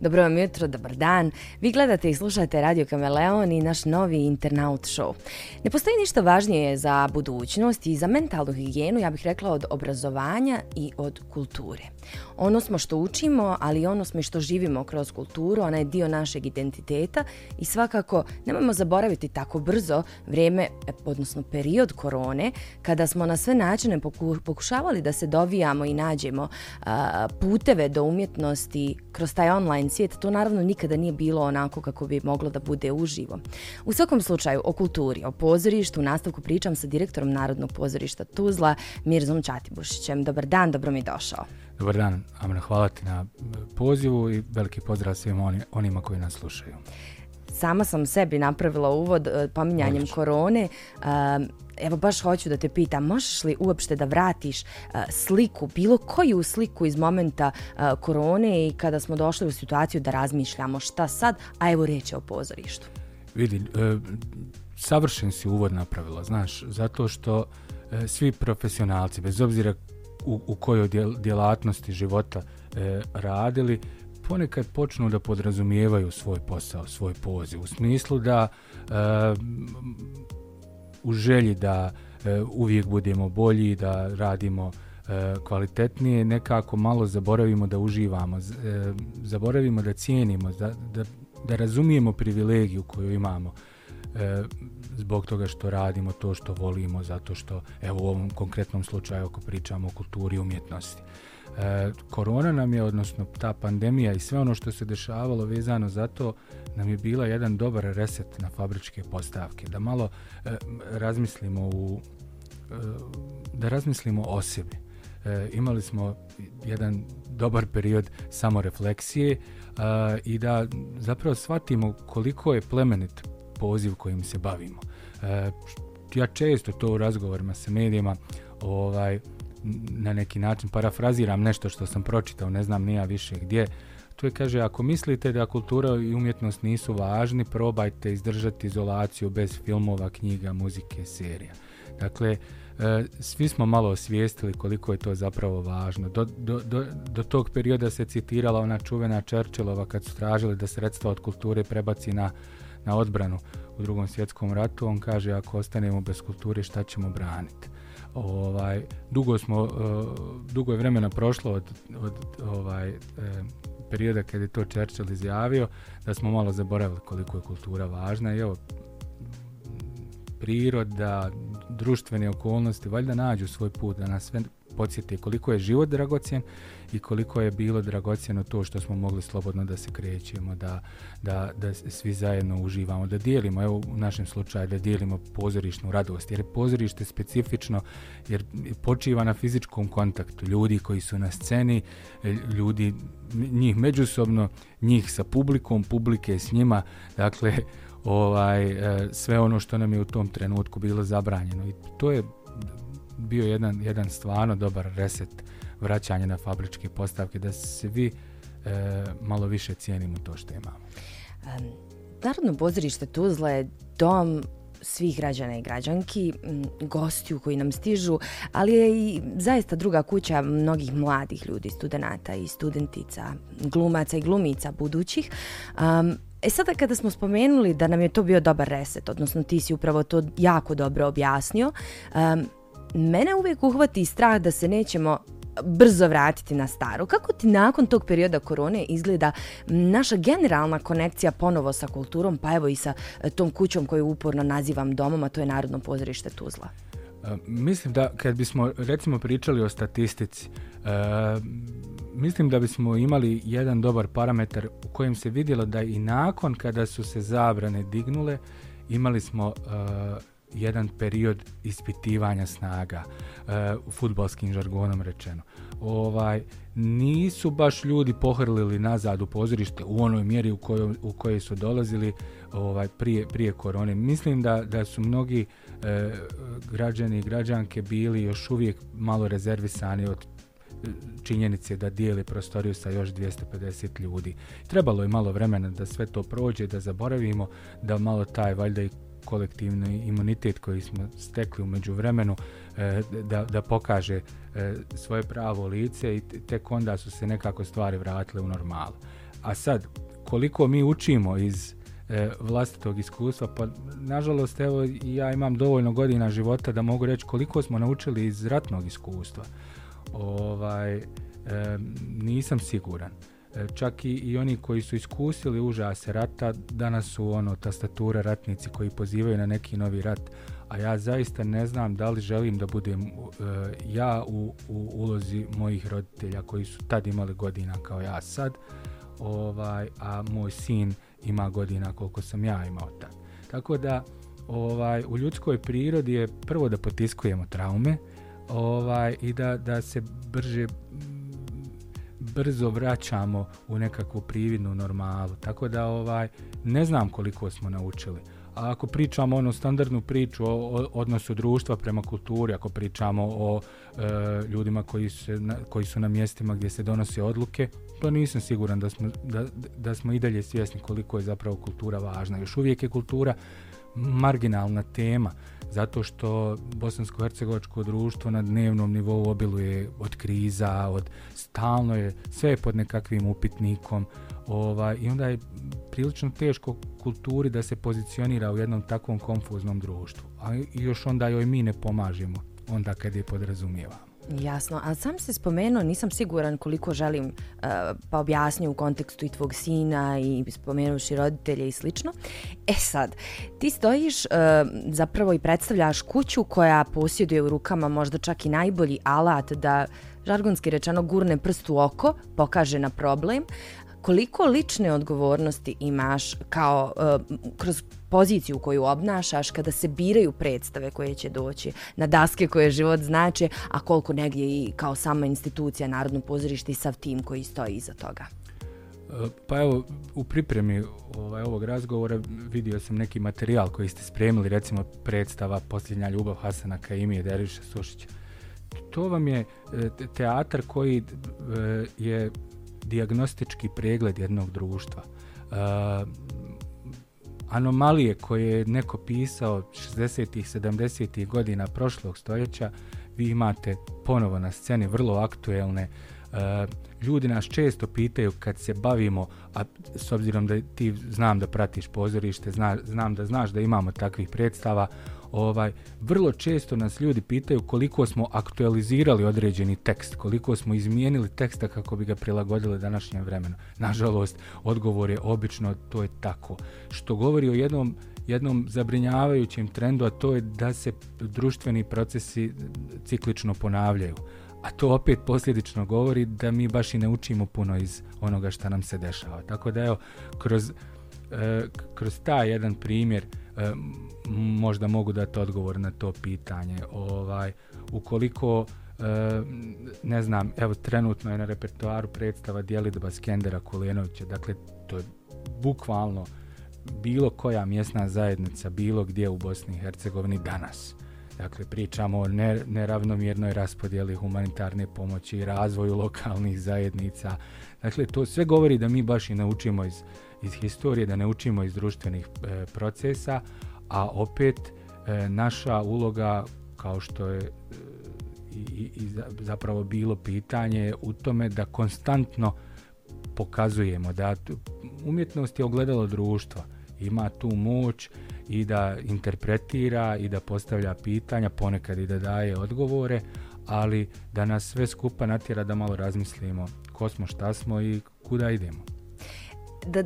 Dobro vam jutro, dobar dan. Vi gledate i slušate Radio Kameleon i naš novi internaut show. Ne postoji ništa važnije za budućnost i za mentalnu higijenu, ja bih rekla, od obrazovanja i od kulture ono smo što učimo, ali ono smo i što živimo kroz kulturu, ona je dio našeg identiteta i svakako nemojmo zaboraviti tako brzo vrijeme, odnosno period korone, kada smo na sve načine pokušavali da se dovijamo i nađemo puteve do umjetnosti kroz taj online svijet, to naravno nikada nije bilo onako kako bi moglo da bude uživo. U svakom slučaju, o kulturi, o pozorištu, u nastavku pričam sa direktorom Narodnog pozorišta Tuzla, Mirzom Čatibušićem. Dobar dan, dobro mi došao. Dobar dan, Amina, hvala ti na pozivu i veliki pozdrav svim oni, onima koji nas slušaju. Sama sam sebi napravila uvod uh, pominjanjem Odlično. korone. Uh, evo baš hoću da te pitam, možeš li uopšte da vratiš uh, sliku, bilo koju sliku iz momenta uh, korone i kada smo došli u situaciju da razmišljamo šta sad, a evo reći o pozorištu. Vidi, e, savršen si uvod napravila, znaš, zato što svi profesionalci, bez obzira u, u kojoj djelatnosti života e, radili, ponekad počnu da podrazumijevaju svoj posao, svoj poziv. U smislu da e, u želji da e, uvijek budemo bolji, da radimo e, kvalitetnije, nekako malo zaboravimo da uživamo, z, e, zaboravimo da cijenimo, da, da, da razumijemo privilegiju koju imamo e, zbog toga što radimo to što volimo, zato što, evo u ovom konkretnom slučaju ako pričamo o kulturi i umjetnosti. E, E, korona nam je, odnosno ta pandemija i sve ono što se dešavalo vezano za to, nam je bila jedan dobar reset na fabričke postavke. Da malo e, razmislimo u, e, da razmislimo o sebi. E, imali smo jedan dobar period samorefleksije e, i da zapravo shvatimo koliko je plemenit poziv kojim se bavimo. E, ja često to u razgovorima sa medijima ovaj, na neki način parafraziram nešto što sam pročitao, ne znam nija više gdje, tu je kaže, ako mislite da kultura i umjetnost nisu važni, probajte izdržati izolaciju bez filmova, knjiga, muzike, serija. Dakle, e, svi smo malo osvijestili koliko je to zapravo važno. Do, do, do, do tog perioda se citirala ona čuvena Churchillova kad su tražili da sredstva od kulture prebaci na na odbranu u drugom svjetskom ratu, on kaže ako ostanemo bez kulture šta ćemo braniti. Ovaj, dugo, smo, uh, dugo je vremena prošlo od, od ovaj, eh, perioda kada je to Churchill izjavio, da smo malo zaboravili koliko je kultura važna i evo, priroda, društvene okolnosti, valjda nađu svoj put da nas sve podsjeti koliko je život dragocjen i koliko je bilo dragocjeno to što smo mogli slobodno da se krećemo, da, da, da svi zajedno uživamo, da dijelimo, evo u našem slučaju, da dijelimo pozorišnu radost, jer je pozorište specifično, jer počiva na fizičkom kontaktu. Ljudi koji su na sceni, ljudi njih međusobno, njih sa publikom, publike s njima, dakle, ovaj e, sve ono što nam je u tom trenutku bilo zabranjeno. I to je bio jedan, jedan stvarno dobar reset vraćanje na fabričke postavke, da se vi e, malo više cijenimo to što imamo. Um, Narodno pozorište Tuzla je dom svih građana i građanki, gostiju koji nam stižu, ali je i zaista druga kuća mnogih mladih ljudi, studenta i studentica, glumaca i glumica budućih. Um, E sada kada smo spomenuli da nam je to bio dobar reset, odnosno ti si upravo to jako dobro objasnio, um, mene uvijek uhvati strah da se nećemo brzo vratiti na staro. Kako ti nakon tog perioda korone izgleda naša generalna konekcija ponovo sa kulturom, pa evo i sa e, tom kućom koju uporno nazivam domom, a to je Narodno pozorište Tuzla? E, mislim da kad bismo recimo pričali o statistici, e, mislim da bismo imali jedan dobar parametar u kojem se vidjelo da i nakon kada su se zabrane dignule, imali smo e, jedan period ispitivanja snaga, uh, futbalskim žargonom rečeno. Ovaj, nisu baš ljudi pohrlili nazad u pozorište u onoj mjeri u kojoj, u kojoj su dolazili ovaj prije, prije korone. Mislim da, da su mnogi e, građani i građanke bili još uvijek malo rezervisani od e, činjenice da dijeli prostoriju sa još 250 ljudi. Trebalo je malo vremena da sve to prođe, da zaboravimo, da malo taj valjda i kolektivni imunitet koji smo stekli umeđu vremenu e, da, da pokaže e, svoje pravo lice i tek onda su se nekako stvari vratile u normalu. A sad, koliko mi učimo iz e, vlastitog iskustva, pa nažalost evo ja imam dovoljno godina života da mogu reći koliko smo naučili iz ratnog iskustva. Ovaj, e, nisam siguran. E, E, čak i, i oni koji su iskusili užase rata, danas su ono tastature ratnici koji pozivaju na neki novi rat, a ja zaista ne znam da li želim da budem uh, ja u, u ulozi mojih roditelja koji su tad imali godina kao ja sad, ovaj, a moj sin ima godina koliko sam ja imao tad. Tako da ovaj u ljudskoj prirodi je prvo da potiskujemo traume ovaj i da, da se brže brzo vraćamo u nekakvu prividnu normalu. Tako da ovaj ne znam koliko smo naučili. A ako pričamo ono standardnu priču o, o odnosu društva prema kulturi, ako pričamo o e, ljudima koji, se, na, koji su na mjestima gdje se donose odluke, to nisam siguran da smo, da, da smo i dalje svjesni koliko je zapravo kultura važna. Još uvijek je kultura marginalna tema zato što bosansko-hercegovačko društvo na dnevnom nivou obiluje od kriza, od stalno je sve je pod nekakvim upitnikom ovaj, i onda je prilično teško kulturi da se pozicionira u jednom takvom konfuznom društvu. A još onda joj mi ne pomažemo onda kad je podrazumijevamo. Jasno, a sam se spomenuo, nisam siguran koliko želim uh, pa objasniti u kontekstu i tvog sina i spomenuši roditelje i slično. E sad, ti stojiš uh, zapravo i predstavljaš kuću koja posjeduje u rukama možda čak i najbolji alat da žargonski rečeno gurne prst u oko, pokaže na problem, koliko lične odgovornosti imaš kao uh, kroz poziciju koju obnašaš kada se biraju predstave koje će doći na daske koje život znači, a koliko negdje i kao sama institucija Narodno pozorište i sav tim koji stoji iza toga? E, pa evo, u pripremi ovaj, ovog razgovora vidio sam neki materijal koji ste spremili, recimo predstava Posljednja ljubav Hasana Kaimije Deriša Sušića. To vam je e, teatar koji je diagnostički pregled jednog društva. Uh, anomalije koje je neko pisao 60-ih, 70-ih godina prošlog stoljeća, vi imate ponovo na sceni vrlo aktuelne. Uh, ljudi nas često pitaju kad se bavimo, a s obzirom da ti znam da pratiš pozorište, zna, znam da znaš da imamo takvih predstava, ovaj vrlo često nas ljudi pitaju koliko smo aktualizirali određeni tekst, koliko smo izmijenili teksta kako bi ga prilagodili današnjem vremenu. Nažalost, odgovor je obično to je tako. Što govori o jednom jednom zabrinjavajućem trendu, a to je da se društveni procesi ciklično ponavljaju. A to opet posljedično govori da mi baš i ne učimo puno iz onoga što nam se dešava. Tako da evo, kroz, E, kroz taj jedan primjer, e, možda mogu dati odgovor na to pitanje. Ovaj, ukoliko e, ne znam, evo trenutno je na repertoaru predstava Djelidba Skendera Kulenovića, dakle to je bukvalno bilo koja mjesna zajednica bilo gdje u Bosni i Hercegovini danas. Dakle, pričamo o neravnomjernoj raspodjeli humanitarne pomoći i razvoju lokalnih zajednica. Dakle, to sve govori da mi baš i naučimo iz, iz historije, da ne učimo iz društvenih e, procesa, a opet e, naša uloga kao što je e, i, i zapravo bilo pitanje u tome da konstantno pokazujemo da umjetnost je ogledalo društva ima tu moć i da interpretira i da postavlja pitanja ponekad i da daje odgovore ali da nas sve skupa natjera da malo razmislimo ko smo, šta smo i kuda idemo. Da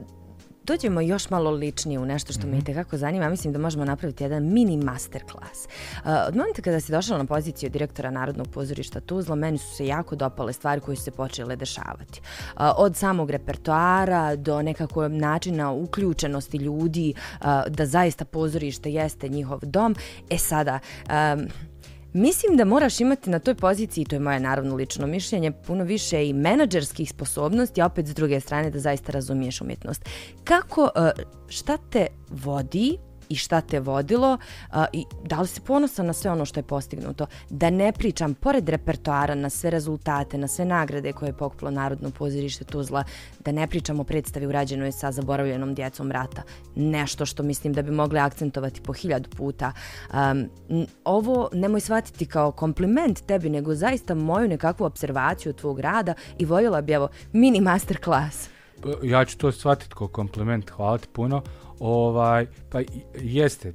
dođemo još malo ličnije u nešto što mm -hmm. me i tekako zanima, mislim da možemo napraviti jedan mini masterclass. Uh, od momenta kada si došla na poziciju direktora Narodnog pozorišta Tuzla, meni su se jako dopale stvari koje su se počele dešavati. Uh, od samog repertoara do nekako načina uključenosti ljudi uh, da zaista pozorište jeste njihov dom. E sada, um, Mislim da moraš imati na toj poziciji, to je moje naravno lično mišljenje, puno više i menadžerskih sposobnosti, a opet s druge strane da zaista razumiješ umjetnost. Kako, eh, šta te vodi i šta te vodilo uh, i da li si ponosan na sve ono što je postignuto. Da ne pričam, pored repertoara, na sve rezultate, na sve nagrade koje je pokupilo Narodno pozirište Tuzla, da ne pričam o predstavi urađenoj sa zaboravljenom djecom rata. Nešto što mislim da bi mogli akcentovati po hiljadu puta. Um, ovo nemoj shvatiti kao kompliment tebi, nego zaista moju nekakvu observaciju tvog rada i voljela bi evo mini masterclass. Ja ću to shvatiti kao kompliment, hvala ti puno. Ovaj, pa jeste, e,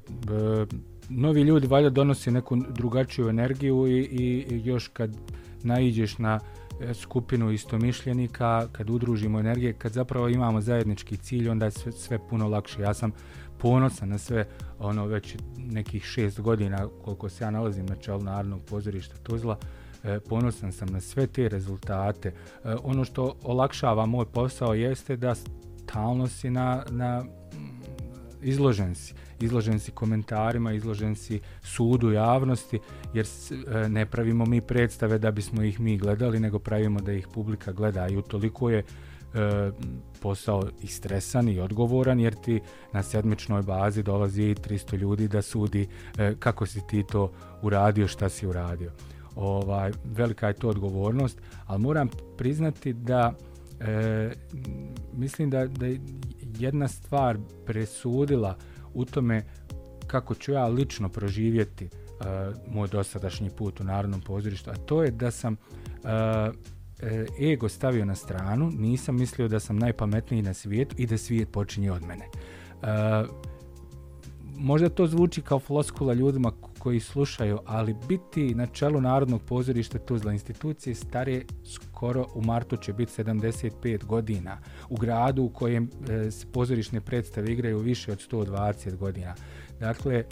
novi ljudi valjda donose neku drugačiju energiju i, i još kad naiđeš na e, skupinu istomišljenika, kad udružimo energije, kad zapravo imamo zajednički cilj, onda je sve, sve puno lakše. Ja sam ponosan na sve, ono već nekih šest godina koliko se ja nalazim na čelu Narodnog pozorišta Tuzla, E, ponosan sam na sve te rezultate. E, ono što olakšava moj posao jeste da stalno si na, na mm, izložen si. Izložen si komentarima, izložen si sudu javnosti, jer e, ne pravimo mi predstave da bismo ih mi gledali, nego pravimo da ih publika gleda. I utoliko je e, posao i stresan i odgovoran, jer ti na sedmičnoj bazi dolazi 300 ljudi da sudi e, kako si ti to uradio, šta si uradio. Ovaj, velika je to odgovornost, ali moram priznati da e, mislim da, da jedna stvar presudila u tome kako ću ja lično proživjeti uh, moj dosadašnji put u Narodnom pozorištu, a to je da sam uh, ego stavio na stranu, nisam mislio da sam najpametniji na svijetu i da svijet počinje od mene. Uh, možda to zvuči kao floskula ljudima koji slušaju, ali biti na čelu Narodnog pozorišta Tuzla institucije stare skoro u martu će biti 75 godina. U gradu u kojem e, se pozorišne predstave igraju više od 120 godina. Dakle,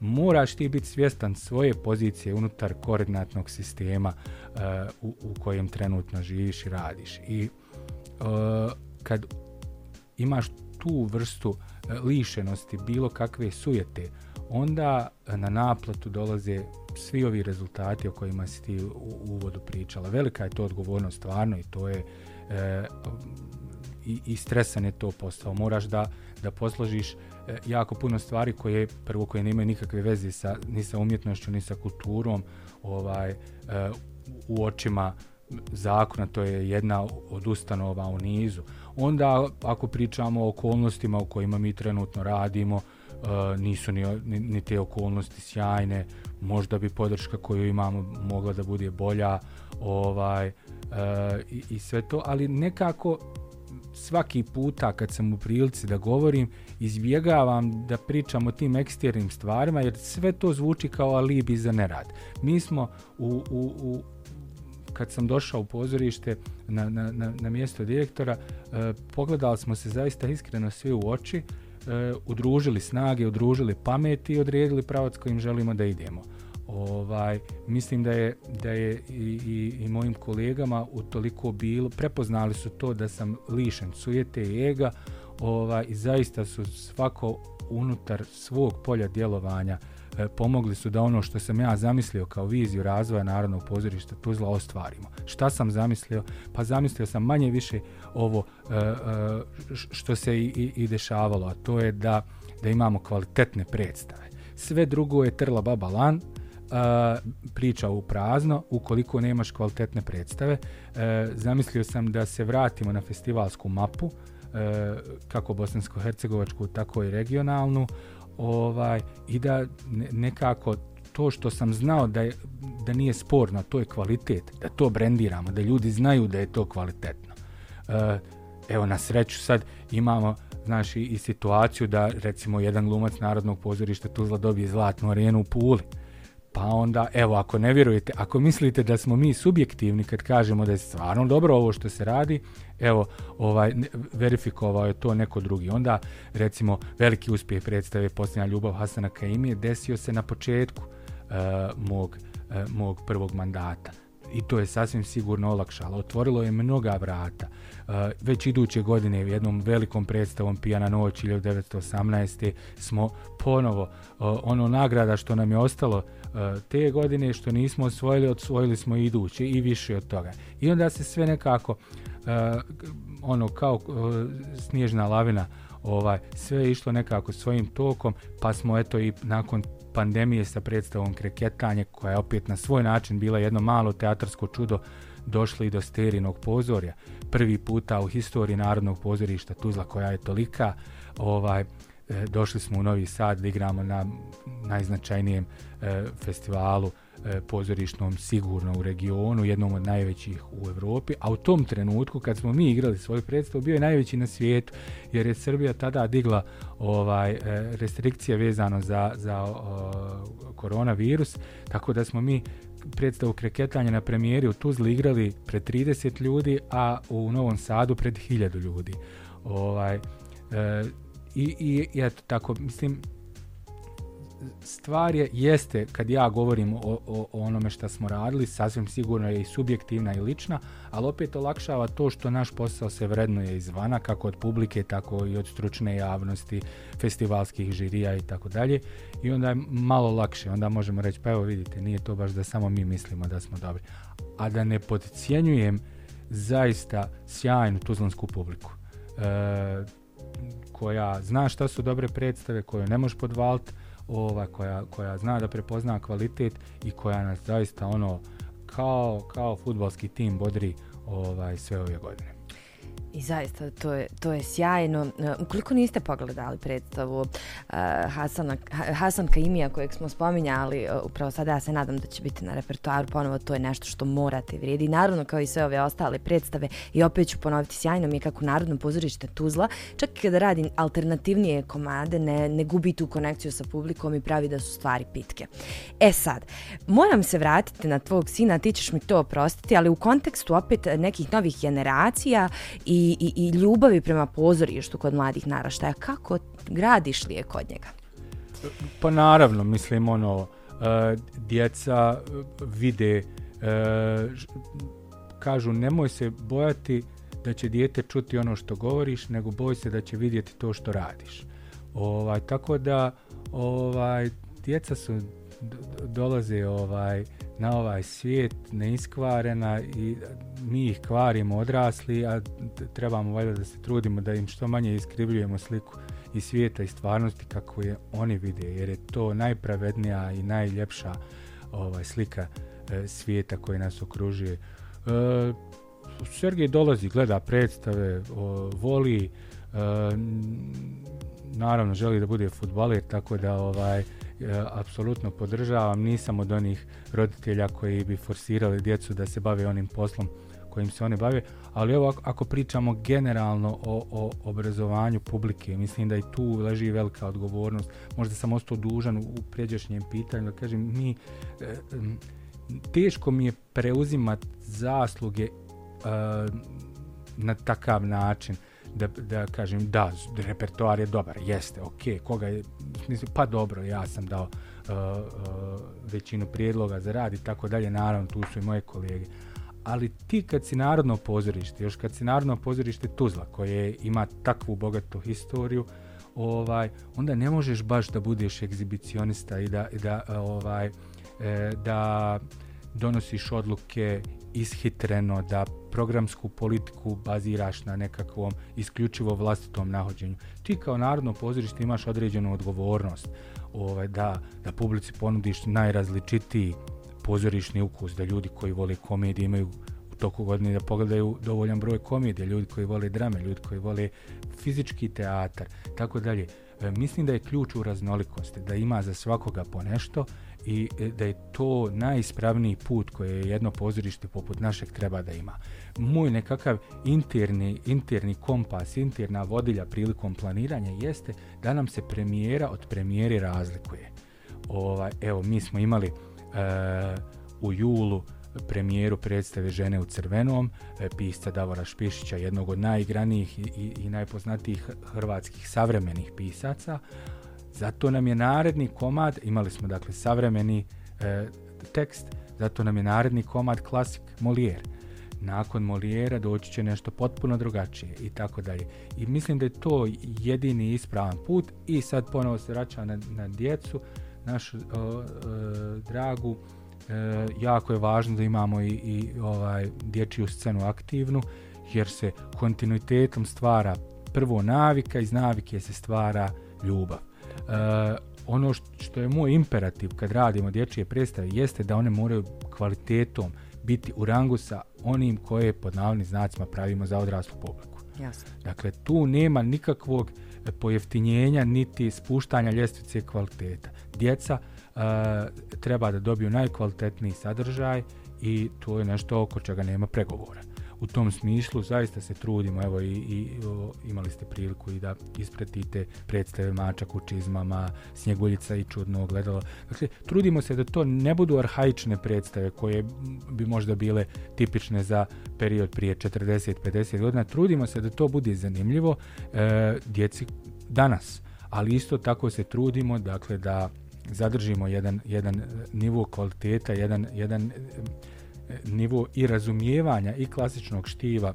moraš ti biti svjestan svoje pozicije unutar koordinatnog sistema e, u, u kojem trenutno živiš i radiš. I e, kad imaš tu vrstu e, lišenosti bilo kakve sujete, onda eh, na naplatu dolaze svi ovi rezultati o kojima si ti u uvodu pričala. Velika je to odgovornost stvarno i to je e, i, i stresan je to postao. Moraš da, da posložiš e, jako puno stvari koje prvo koje nemaju nikakve veze sa, ni sa umjetnošću ni sa kulturom ovaj, e, u očima zakona, to je jedna od ustanova u nizu. Onda ako pričamo o okolnostima u kojima mi trenutno radimo, uh, nisu ni, ni, ni te okolnosti sjajne, možda bi podrška koju imamo mogla da bude bolja ovaj uh, i, i sve to, ali nekako svaki puta kad sam u prilici da govorim, izbjegavam da pričam o tim eksternim stvarima, jer sve to zvuči kao alibi za nerad. Mi smo u, u, u kad sam došao u pozorište na, na, na, na mjesto direktora, eh, pogledali smo se zaista iskreno sve u oči, e, E, udružili snage, udružili pameti i odredili pravac kojim želimo da idemo. Ovaj, mislim da je, da je i, i, i mojim kolegama utoliko bilo, prepoznali su to da sam lišen sujete i ega ovaj, i zaista su svako unutar svog polja djelovanja E, pomogli su da ono što sam ja zamislio kao viziju razvoja Narodnog pozorišta Tuzla ostvarimo. Šta sam zamislio? Pa zamislio sam manje više ovo e, e, što se i, i dešavalo, a to je da, da imamo kvalitetne predstave. Sve drugo je trla baba lan, e, priča u prazno ukoliko nemaš kvalitetne predstave. E, zamislio sam da se vratimo na festivalsku mapu, e, kako bosansko-hercegovačku, tako i regionalnu, ovaj i da nekako to što sam znao da je, da nije sporno, to je kvalitet, da to brendiramo, da ljudi znaju da je to kvalitetno. E, evo na sreću sad imamo znaš, i, i situaciju da recimo jedan glumac Narodnog pozorišta Tuzla dobije zlatnu arenu u Puli. Pa onda, evo, ako ne vjerujete, ako mislite da smo mi subjektivni kad kažemo da je stvarno dobro ovo što se radi, evo, ovaj, verifikovao je to neko drugi. Onda, recimo, veliki uspjeh predstave Posljednja ljubav Hasana Kaimije desio se na početku uh, mog, uh, mog prvog mandata. I to je sasvim sigurno olakšalo. Otvorilo je mnoga vrata. Uh, već iduće godine u jednom velikom predstavom Pijana noć 1918. smo ponovo uh, ono nagrada što nam je ostalo uh, E, te godine što nismo osvojili, osvojili smo iduće i više od toga. I onda se sve nekako uh, ono kao uh, snježna lavina ovaj sve je išlo nekako svojim tokom pa smo eto i nakon pandemije sa predstavom Kreketanje koja je opet na svoj način bila jedno malo teatarsko čudo došli do sterinog pozorja prvi puta u historiji Narodnog pozorišta Tuzla koja je tolika ovaj e, došli smo u Novi Sad da igramo na najznačajnijem e, festivalu e, pozorišnom sigurno u regionu, jednom od najvećih u Evropi, a u tom trenutku kad smo mi igrali svoju predstavu bio je najveći na svijetu jer je Srbija tada digla ovaj e, restrikcije vezano za, za o, koronavirus, tako da smo mi predstavu kreketanja na premijeri u Tuzli igrali pred 30 ljudi, a u Novom Sadu pred 1000 ljudi. Ovaj, e, i, i, i eto, tako, mislim, stvar je, jeste, kad ja govorim o, o, o onome što smo radili, sasvim sigurno je i subjektivna i lična, ali opet olakšava to što naš posao se vrednuje izvana, kako od publike, tako i od stručne javnosti, festivalskih žirija i tako dalje. I onda je malo lakše, onda možemo reći, pa evo vidite, nije to baš da samo mi mislimo da smo dobri. A da ne podcijenjujem zaista sjajnu tuzlansku publiku. E, koja zna šta su dobre predstave, koju ne može podvaliti, ova koja, koja zna da prepozna kvalitet i koja nas zaista ono kao kao fudbalski tim bodri ovaj sve ove godine. I zaista, to je, to je sjajno. E, ukoliko niste pogledali predstavu uh, Hasana, Hasan Kaimija kojeg smo spominjali, uh, upravo sada ja se nadam da će biti na repertoaru ponovo, to je nešto što morate vrijedi. Naravno, kao i sve ove ostale predstave, i opet ću ponoviti sjajno mi je kako Narodno pozorište Tuzla, čak i kada radi alternativnije komade, ne, ne gubi tu konekciju sa publikom i pravi da su stvari pitke. E sad, moram se vratiti na tvog sina, ti ćeš mi to oprostiti, ali u kontekstu opet nekih novih generacija i i, i ljubavi prema pozorištu kod mladih naraštaja. Kako gradiš li je kod njega? Pa naravno, mislim, ono, uh, djeca e, vide, uh, kažu, nemoj se bojati da će dijete čuti ono što govoriš, nego boj se da će vidjeti to što radiš. Ovaj, tako da, ovaj, djeca su dolaze ovaj na ovaj svijet neiskvarena i mi ih kvarimo odrasli, a trebamo valjda da se trudimo da im što manje iskrivljujemo sliku i svijeta i stvarnosti kako je oni vide, jer je to najpravednija i najljepša ovaj slika e, svijeta koji nas okružuje. E, Sergej dolazi, gleda predstave, o, voli, e, naravno želi da bude futbaler, tako da ovaj E, E, apsolutno podržavam, nisam od onih roditelja koji bi forsirali djecu da se bave onim poslom kojim se oni bave, ali evo ako pričamo generalno o, o obrazovanju publike, mislim da i tu leži velika odgovornost, možda sam ostao dužan u pređašnjem pitanju, da kažem, mi, e, teško mi je preuzimat zasluge e, na takav način, da, da kažem da, repertoar je dobar, jeste, ok, koga je, mislim, pa dobro, ja sam dao uh, uh, većinu prijedloga za rad i tako dalje, naravno, tu su i moje kolege. Ali ti kad si narodno pozorište, još kad si narodno pozorište Tuzla, koje ima takvu bogatu historiju, ovaj, onda ne možeš baš da budeš egzibicionista i da, da, ovaj, e, da donosiš odluke ishitreno, da programsku politiku baziraš na nekakvom isključivo vlastitom nahođenju. Ti kao narodno pozorište imaš određenu odgovornost ovaj, da, da publici ponudiš najrazličitiji pozorišni ukus, da ljudi koji vole komedije imaju u toku godine da pogledaju dovoljan broj komedije, ljudi koji vole drame, ljudi koji vole fizički teatar, tako dalje. E, mislim da je ključ u raznolikosti, da ima za svakoga po nešto i e, da je to najispravniji put koje jedno pozorište poput našeg treba da ima. Moj nekakav interni, interni kompas, interna vodilja prilikom planiranja jeste da nam se premijera od premijeri razlikuje. Ovaj, evo, mi smo imali e, u julu premijeru predstave Žene u crvenom, e, pisca Davora Špišića, jednog od najigranijih i, i, i najpoznatijih hrvatskih savremenih pisaca. Zato nam je naredni komad, imali smo dakle savremeni e, tekst, zato nam je naredni komad klasik Molière. Nakon Molijera doći će nešto potpuno drugačije i tako dalje. I mislim da je to jedini ispravan put i sad ponovo se vraća na, na djecu, našu e, e, dragu, e, jako je važno da imamo i, i ovaj dječju scenu aktivnu jer se kontinuitetom stvara prvo navika iz navike se stvara ljubav. E, ono što je moj imperativ kad radimo dječje predstave jeste da one moraju kvalitetom biti u rangu sa onim koje pod navodnim znacima pravimo za odraslu publiku. Jasno. Dakle, tu nema nikakvog pojeftinjenja niti spuštanja ljestvice kvaliteta. Djeca uh, treba da dobiju najkvalitetniji sadržaj i to je nešto oko čega nema pregovora u tom smislu zaista se trudimo evo i, i o, imali ste priliku i da ispratite predstave mačak u čizmama snjeguljica i čudno ogledalo. Dakle trudimo se da to ne budu arhaične predstave koje bi možda bile tipične za period prije 40-50 godina. Trudimo se da to bude zanimljivo e, djeci danas ali isto tako se trudimo dakle da zadržimo jedan jedan nivo kvaliteta jedan jedan nivo i razumijevanja i klasičnog štiva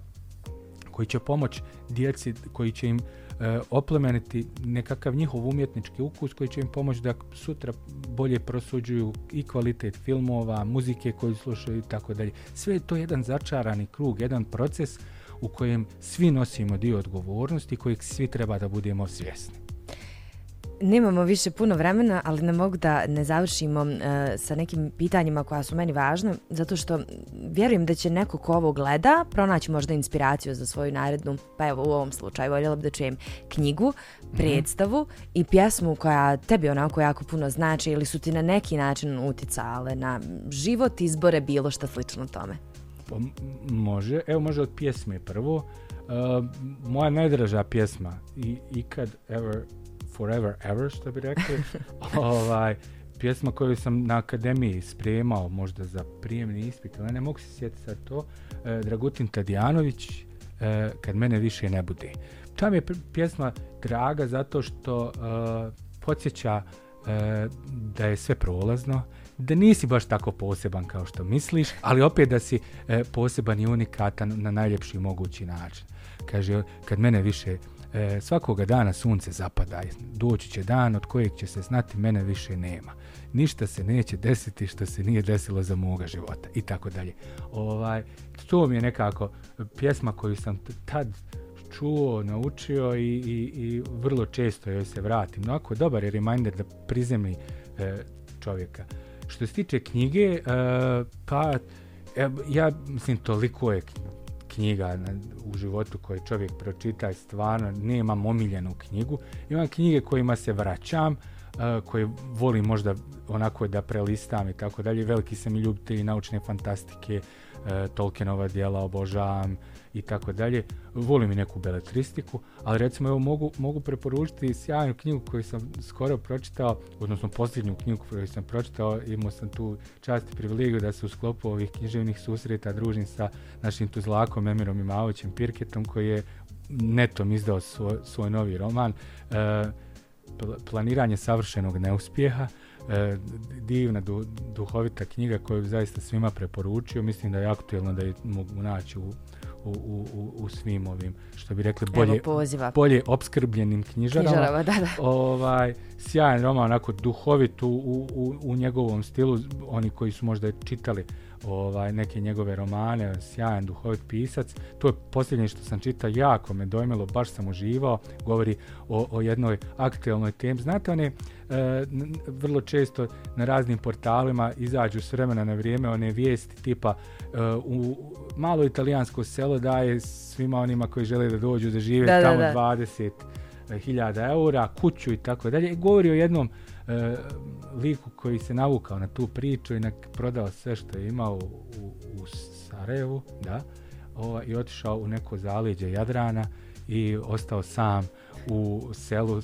koji će pomoć djeci koji će im e, oplemeniti nekakav njihov umjetnički ukus koji će im pomoći da sutra bolje prosuđuju i kvalitet filmova, muzike koju slušaju i tako dalje. Sve je to jedan začarani krug, jedan proces u kojem svi nosimo dio odgovornosti kojeg svi treba da budemo svjesni. Nemamo više puno vremena, ali ne mogu da ne završimo uh, sa nekim pitanjima koja su meni važne, zato što vjerujem da će neko ko ovo gleda pronaći možda inspiraciju za svoju narednu, pa evo u ovom slučaju voljela bi da čujem knjigu, mhm. predstavu mm -hmm. i pjesmu koja tebi onako jako puno znači ili su ti na neki način uticale na život, izbore, bilo što slično tome. Pa, može, evo može od pjesme prvo. Uh, moja najdraža pjesma i ikad ever Forever Ever, što bi rekli. ovaj, pjesma koju sam na akademiji spremao možda za prijemni ispit, ali ne mogu se sjetiti sad to. E, Dragutin Tadijanović, e, kad mene više ne bude. Ta mi je pjesma draga zato što e, podsjeća e, da je sve prolazno, da nisi baš tako poseban kao što misliš, ali opet da si e, poseban i unikatan na najljepši mogući način. Kaže, kad mene više e, svakoga dana sunce zapada, doći će dan od kojeg će se znati mene više nema. Ništa se neće desiti što se nije desilo za moga života i tako dalje. Ovaj, to mi je nekako pjesma koju sam tad čuo, naučio i, i, i vrlo često joj se vratim. No, ako dobar je reminder da prizemni e, čovjeka. Što se tiče knjige, e, pa e, ja mislim toliko je knjiga na, u životu koje čovjek pročita i stvarno nemam omiljenu knjigu. Imam knjige kojima se vraćam, uh, koje volim možda onako da prelistam i tako dalje. Veliki sam i ljubitelj naučne fantastike, uh, Tolkienova dijela obožavam, i tako dalje. Volim i neku beletristiku, ali recimo evo mogu, mogu preporučiti sjajnu knjigu koju sam skoro pročitao, odnosno posljednju knjigu koju sam pročitao, imao sam tu čast i privilegiju da se u sklopu ovih književnih susreta družim sa našim tuzlakom Emirom Imavoćem Pirketom koji je netom izdao svoj, svoj novi roman e, Planiranje savršenog neuspjeha e, divna du, duhovita knjiga koju zaista svima preporučio mislim da je aktuelno da je mogu naći u, u, u, u svim ovim, što bi rekli, bolje, bolje obskrbljenim knjižarama. knjižarama da, da. Ovaj, sjajan roman, onako duhovit u, u, u njegovom stilu, oni koji su možda čitali ovaj neke njegove romane, sjajan duhovit pisac. To je posljednje što sam čitao, jako me dojmilo, baš sam uživao. Govori o, o jednoj aktuelnoj temi. Znate, one e, vrlo često na raznim portalima izađu s vremena na vrijeme one vijesti tipa e, u malo italijansko selo daje svima onima koji žele da dođu da žive da, tamo da, da. 20 hiljada eura, kuću i tako dalje. Govori o jednom e, liku koji se navukao na tu priču i na prodao sve što je imao u, u Sarajevu, da, ova, i otišao u neko zaleđe Jadrana i ostao sam u selu e,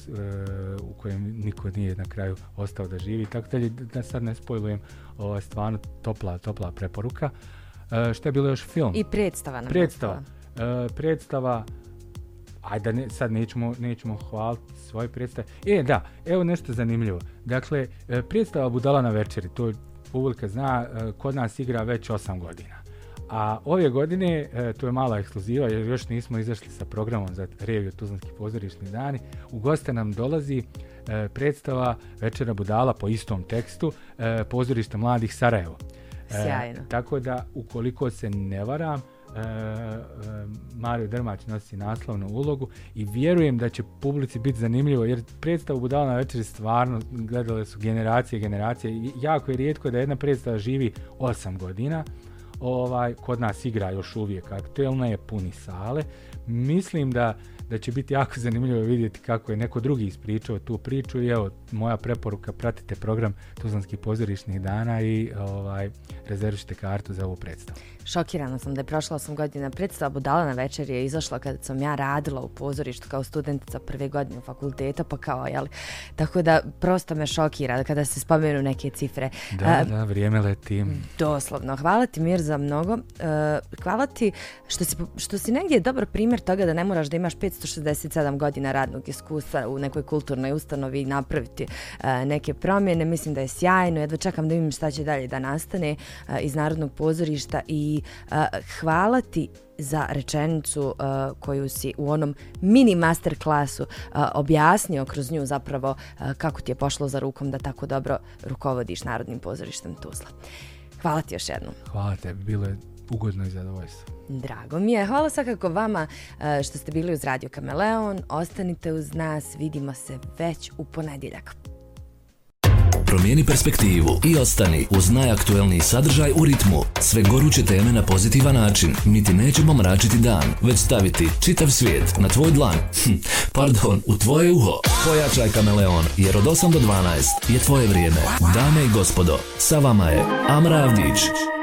u kojem niko nije na kraju ostao da živi. Tako da, da sad ne spojlujem, je stvarno topla, topla preporuka. E, što je bilo još film? I predstava. Predstava. E, predstava, ajde ne, sad nećemo, nećemo hvaliti svoje predstave. E, da, evo nešto zanimljivo. Dakle, e, predstava Budala na večeri, to publika zna, e, kod nas igra već 8 godina. A ove godine, e, to je mala ekskluziva, jer još nismo izašli sa programom za reviju Tuzlanski pozorišni dani, u goste nam dolazi e, predstava Večera Budala po istom tekstu e, pozorišta mladih Sarajevo. E, Sjajno. Tako da, ukoliko se ne varam, E, e, Mario Drmać nosi naslovnu ulogu i vjerujem da će publici biti zanimljivo jer predstavu Budala na večeri stvarno gledale su generacije i generacije. Jako je rijetko da jedna predstava živi 8 godina ovaj kod nas igra još uvijek aktuelna je puni sale mislim da da će biti jako zanimljivo vidjeti kako je neko drugi ispričao tu priču i evo moja preporuka pratite program Tuzlanskih pozorišnih dana i ovaj rezervišite kartu za ovu predstavu. Šokirana sam da je prošla sam godina predstava Budala na večer je izašla kad sam ja radila u pozorištu kao studentica prve godine fakulteta pa kao jel tako da prosto me šokira kada se spomenu neke cifre. Da, uh, da, vrijeme leti. Doslovno. Hvala ti Mirza mnogo. Uh, hvala ti što si, što si negdje dobar primjer toga da ne moraš da imaš 567 godina radnog iskustva u nekoj kulturnoj ustanovi i napraviti e, neke promjene. Mislim da je sjajno. Jedva čekam da vidim šta će dalje da nastane e, iz Narodnog pozorišta i uh, hvala ti za rečenicu uh, koju si u onom mini master klasu uh, objasnio kroz nju zapravo uh, kako ti je pošlo za rukom da tako dobro rukovodiš Narodnim pozorištem Tuzla. Hvala ti još jednom. Hvala tebi, bilo je ugodno i zadovoljstvo. Drago mi je. Hvala svakako vama uh, što ste bili uz Radio Kameleon. Ostanite uz nas, vidimo se već u ponedjeljak. Promijeni perspektivu i ostani uz najaktuelniji sadržaj u ritmu. Sve goruće teme na pozitivan način. Mi ti nećemo mračiti dan, već staviti čitav svijet na tvoj dlan. Hm, pardon, u tvoje uho. Pojačaj kameleon, jer od 8 do 12 je tvoje vrijeme. Dame i gospodo, sa vama je Amra Avdić.